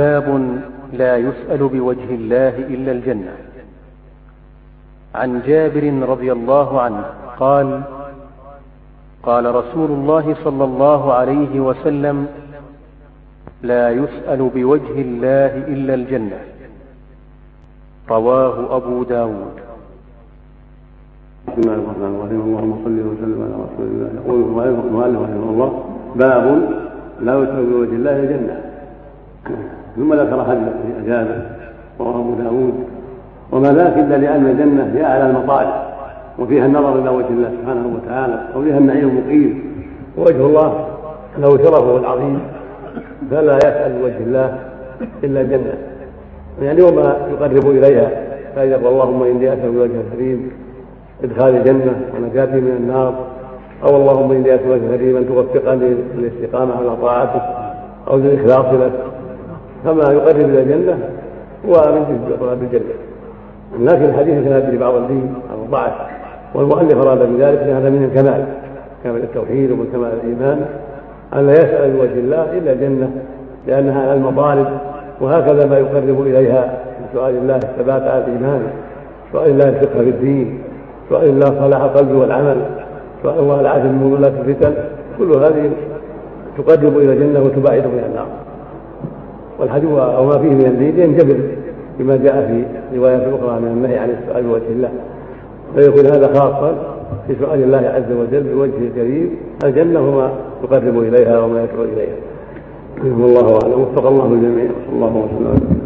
باب لا يسأل بوجه الله إلا الجنة. عن جابر رضي الله عنه قال قال رسول الله صلى الله عليه وسلم لا يسأل بوجه الله إلا الجنة. رواه أبو داود. بسم الله الرحمن الرحيم. اللهم صل وسلم على رسول الله. يقول المؤلف رحمه الله باب لا يسأل بوجه الله الجنة. ثم ذكر حديث جابر ورواه أبو داود. وما ذاك إلا لأن الجنة هي اعلى المطالب. وفيها النظر إلى وجه الله سبحانه وتعالى وفيها النعيم المقيم. ووجه الله له شرفه العظيم. فلا يسأل بوجه الله إلا الجنة. يعني وما يقرب إليها فيقول اللهم إني اسال بوجه الكريم ادخال الجنة ونجاتي من النار. أو اللهم إني اسال بوجه الكريم أن توفقني للاستقامة على طاعتك أو للإخلاص لك. فما يقرب إلى الجنة هو من طلب الجنة. لكن الحديث كان بعض الدين أو الضعف والمؤلف أراد بذلك هذا من الكمال كمال التوحيد ومن كمال الإيمان. أن لا يسأل بوجه الله إلا الجنة لأنها على المطالب. وهكذا ما يقرب إليها من سؤال الله الثبات على الإيمان سؤال الله الفقه في الدين سؤال الله صلاح القلب والعمل سؤال الله العافيه من مضلات الفتن كل هذه تقرب إلى الجنة وتباعد من النار. والحديث أو ما فيه من الدين ينجبر بما جاء في روايات أخرى من النهي عن السؤال بوجه الله. فيكون هذا خاصا في سؤال الله عز وجل بوجهه الكريم الجنة وما يقرب إليها وما يدعو إليها. والله اعلم وفق الله الجميع. صلى الله وسلم